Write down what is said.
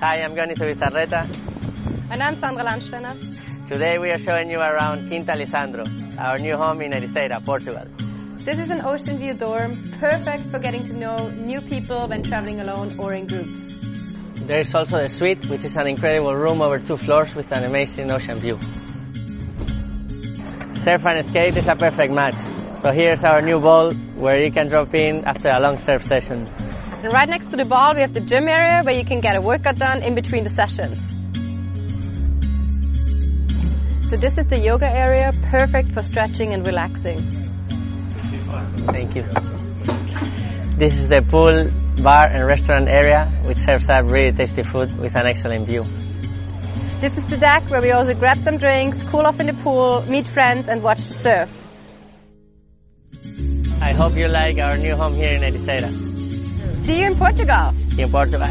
Hi, I'm Goni Bizarreta. And I'm Sandra Landsteiner. Today we are showing you around Quinta Lizandro, our new home in Ericeira, Portugal. This is an ocean view dorm, perfect for getting to know new people when traveling alone or in groups. There is also the suite, which is an incredible room over two floors with an amazing ocean view. Surf and skate is a perfect match. So here's our new ball where you can drop in after a long surf session. And right next to the ball, we have the gym area where you can get a workout done in between the sessions. So this is the yoga area, perfect for stretching and relaxing. Thank you. This is the pool, bar and restaurant area, which serves up really tasty food with an excellent view. This is the deck where we also grab some drinks, cool off in the pool, meet friends and watch the surf. I hope you like our new home here in Ericeira. See you in Portugal. In Portugal.